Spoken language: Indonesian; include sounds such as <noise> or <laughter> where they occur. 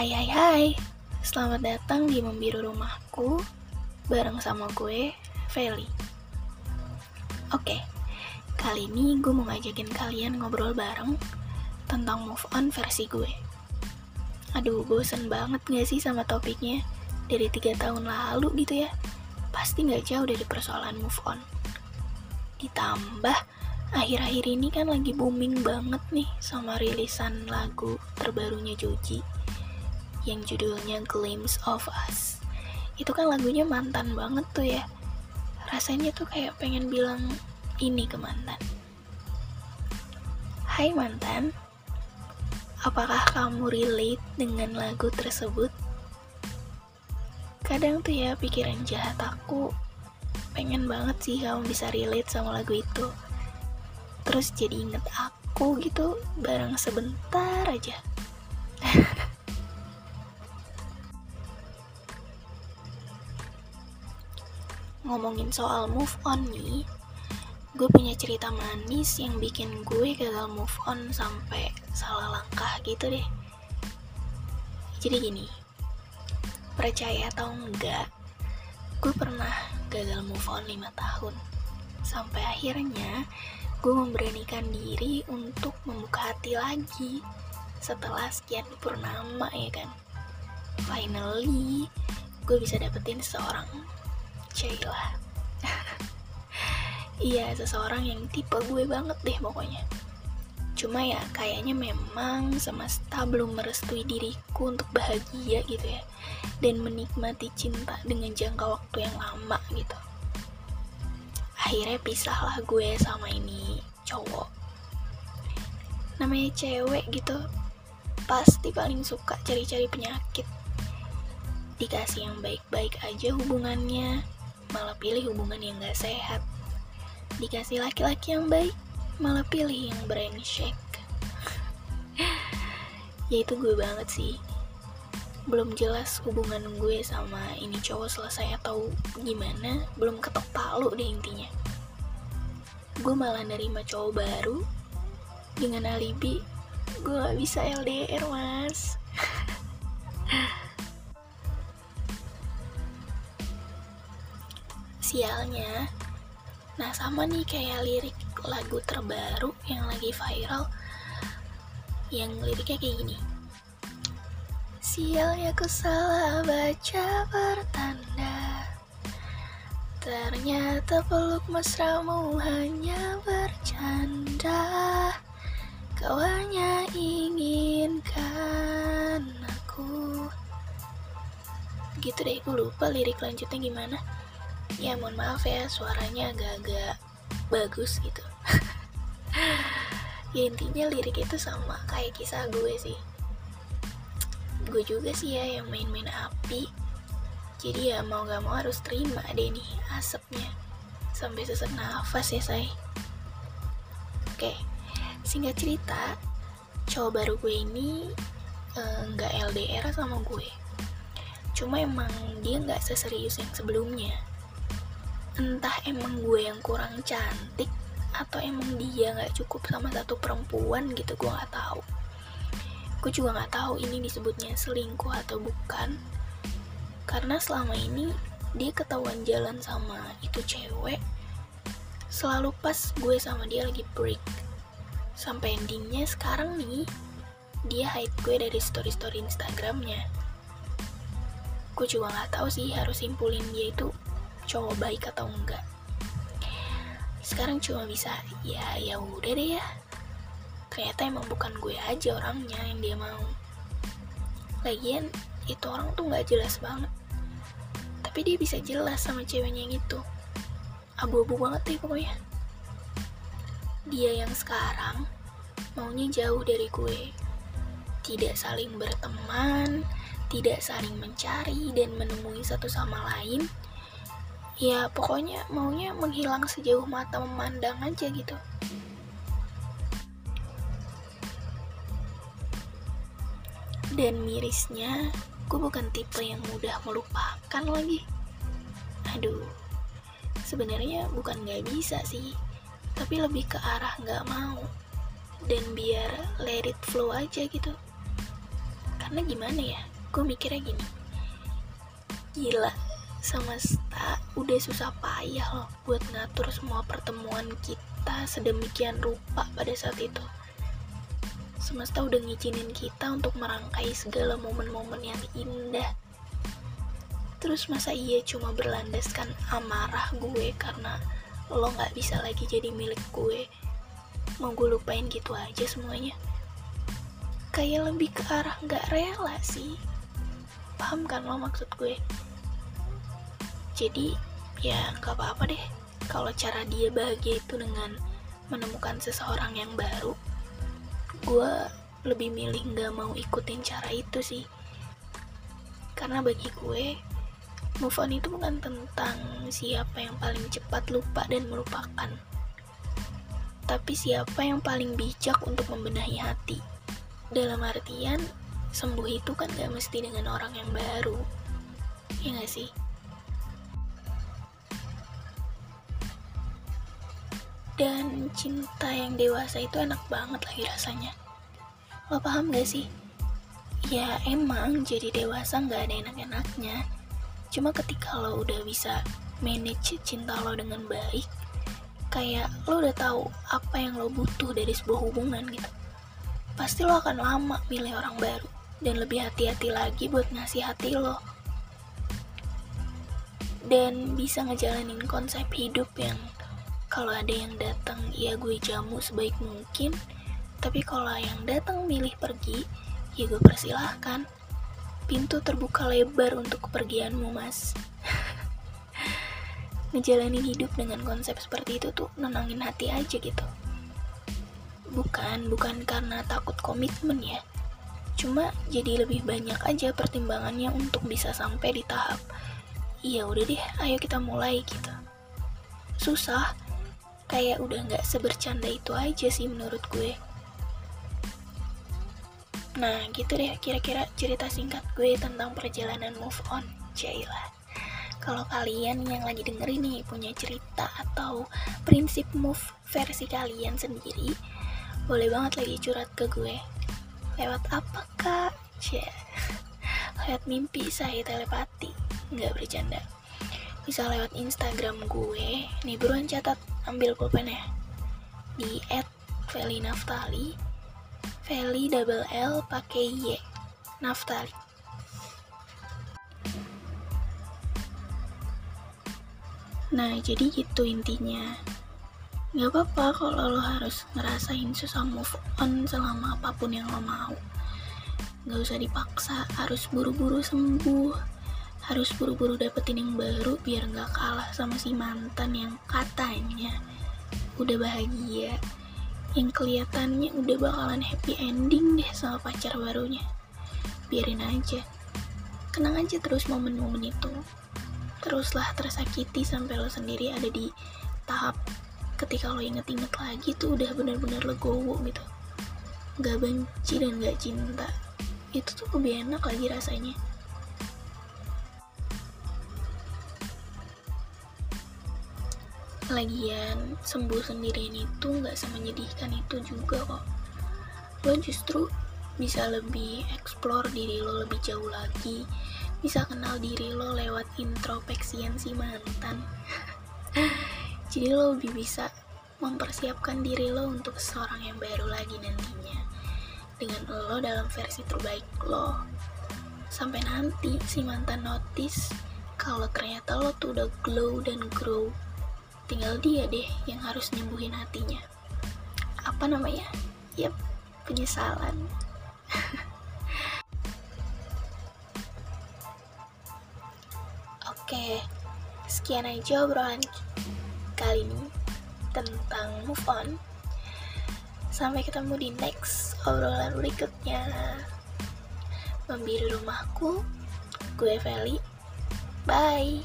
Hai hai hai, selamat datang di Membiru Rumahku bareng sama gue, Feli. Oke, kali ini gue mau ngajakin kalian ngobrol bareng tentang move on versi gue. Aduh, bosen banget gak sih sama topiknya? Dari tiga tahun lalu gitu ya, pasti gak jauh dari persoalan move on. Ditambah, akhir-akhir ini kan lagi booming banget nih sama rilisan lagu terbarunya Joji yang judulnya Glimpse of Us. Itu kan lagunya mantan banget tuh ya. Rasanya tuh kayak pengen bilang ini ke mantan. Hai mantan apakah kamu relate dengan lagu tersebut? Kadang tuh ya pikiran jahat aku pengen banget sih kamu bisa relate sama lagu itu. Terus jadi inget aku gitu bareng sebentar aja <laughs> ngomongin soal move on nih, gue punya cerita manis yang bikin gue gagal move on sampai salah langkah gitu deh. Jadi gini, percaya atau enggak, gue pernah gagal move on 5 tahun. Sampai akhirnya gue memberanikan diri untuk membuka hati lagi setelah sekian purnama ya kan. Finally, gue bisa dapetin seorang lah <laughs> iya seseorang yang tipe gue banget deh pokoknya. Cuma ya kayaknya memang semesta belum merestui diriku untuk bahagia gitu ya. Dan menikmati cinta dengan jangka waktu yang lama gitu. Akhirnya pisahlah gue sama ini cowok. Namanya cewek gitu pasti paling suka cari-cari penyakit. Dikasih yang baik-baik aja hubungannya malah pilih hubungan yang gak sehat. Dikasih laki-laki yang baik, malah pilih yang brengsek. ya itu gue banget sih. Belum jelas hubungan gue sama ini cowok selesai atau gimana, belum ketok palu deh intinya. Gue malah nerima cowok baru dengan alibi gue gak bisa LDR mas. <laughs> sialnya nah sama nih kayak lirik lagu terbaru yang lagi viral. Yang liriknya kayak gini. Sialnya ku salah baca pertanda. Ternyata peluk mesramu hanya bercanda. Kau hanya inginkan aku. Gitu deh, gue lupa lirik lanjutnya gimana ya mohon maaf ya suaranya agak-agak bagus gitu. <laughs> Ya intinya lirik itu sama kayak kisah gue sih. Gue juga sih ya yang main-main api. Jadi ya mau gak mau harus terima deh nih asapnya. Sampai sesak nafas ya say. Oke singkat cerita cowok baru gue ini eh, nggak uh, LDR sama gue. Cuma emang dia nggak seserius yang sebelumnya entah emang gue yang kurang cantik atau emang dia nggak cukup sama satu perempuan gitu gue nggak tahu. Gue juga nggak tahu ini disebutnya selingkuh atau bukan. Karena selama ini dia ketahuan jalan sama itu cewek selalu pas gue sama dia lagi break. Sampai endingnya sekarang nih dia hide gue dari story-story Instagramnya. Gue juga nggak tahu sih harus simpulin dia itu cowok baik atau enggak. Sekarang cuma bisa ya ya udah deh ya. Ternyata emang bukan gue aja orangnya yang dia mau. Lagian itu orang tuh nggak jelas banget. Tapi dia bisa jelas sama ceweknya yang itu. Abu-abu banget deh pokoknya. Dia yang sekarang maunya jauh dari gue. Tidak saling berteman tidak saling mencari dan menemui satu sama lain ya pokoknya maunya menghilang sejauh mata memandang aja gitu. Dan mirisnya gue bukan tipe yang mudah melupakan lagi. Aduh sebenarnya bukan nggak bisa sih tapi lebih ke arah nggak mau. Dan biar let it flow aja gitu. Karena gimana ya gue mikirnya gini. Gila semesta udah susah payah loh buat ngatur semua pertemuan kita sedemikian rupa pada saat itu. Semesta udah ngizinin kita untuk merangkai segala momen-momen yang indah. Terus masa iya cuma berlandaskan amarah gue karena lo gak bisa lagi jadi milik gue? Mau gue lupain gitu aja semuanya? Kayak lebih ke arah gak rela sih. Paham kan lo maksud gue jadi ya nggak apa-apa deh. Kalau cara dia bahagia itu dengan menemukan seseorang yang baru gue lebih milih nggak mau ikutin cara itu sih. Karena bagi gue move on itu bukan tentang siapa yang paling cepat lupa dan melupakan tapi siapa yang paling bijak untuk membenahi hati. Dalam artian sembuh itu kan gak mesti dengan orang yang baru. Ya gak sih dan cinta yang dewasa itu enak banget lagi rasanya. Lo paham gak sih? Ya emang jadi dewasa gak ada enak-enaknya. Cuma ketika lo udah bisa manage cinta lo dengan baik kayak lo udah tahu apa yang lo butuh dari sebuah hubungan gitu pasti lo akan lama milih orang baru dan lebih hati-hati lagi buat ngasih hati lo. Dan bisa ngejalanin konsep hidup yang kalau ada yang datang ya gue jamu sebaik mungkin. Tapi kalau yang datang milih pergi ya gue persilahkan. Pintu terbuka lebar untuk kepergianmu mas. <laughs> Ngejalanin hidup dengan konsep seperti itu tuh nenangin hati aja gitu. Bukan bukan karena takut komitmen ya. Cuma jadi lebih banyak aja pertimbangannya untuk bisa sampai di tahap iya udah deh ayo kita mulai gitu. Susah kayak udah nggak sebercanda itu aja sih menurut gue. Nah gitu deh kira-kira cerita singkat gue tentang perjalanan move on Jailah kalau kalian yang lagi denger ini punya cerita atau prinsip move versi kalian sendiri boleh banget lagi curhat ke gue. Lewat apa kak? Yeah. lewat mimpi saya telepati. Nggak bercanda bisa lewat Instagram gue. Nih buruan catat ambil pulpen ya di at Feli Naftali Feli double L pakai Y. Naftali. Nah jadi gitu intinya. Gak apa-apa kalau lo harus ngerasain susah move on selama apa pun yang lo mau. Gak usah dipaksa harus buru-buru sembuh harus buru-buru dapetin yang baru biar nggak kalah sama si mantan yang katanya udah bahagia. Yang kelihatannya udah bakalan happy ending deh sama pacar barunya. Biarin aja. Kenang aja terus momen-momen itu. Teruslah tersakiti sampai lo sendiri ada di tahap ketika lo inget-inget lagi tuh udah bener-bener legowo gitu. Gak benci dan gak cinta. Itu tuh lebih enak lagi rasanya lagian sembuh sendirian itu nggak semenyedihkan itu juga kok. Lo justru bisa lebih explore diri lo lebih jauh lagi bisa kenal diri lo lewat introspeksian si mantan. <laughs> Jadi lo lebih bisa mempersiapkan diri lo untuk seorang yang baru lagi nantinya dengan lo dalam versi terbaik lo. Sampai nanti si mantan notice kalau ternyata lo tuh udah glow dan grow tinggal dia deh yang harus nyembuhin hatinya apa namanya yep penyesalan <laughs> Oke, sekian aja obrolan kali ini tentang move on. Sampai ketemu di next obrolan berikutnya. Membiru rumahku, gue Feli. Bye.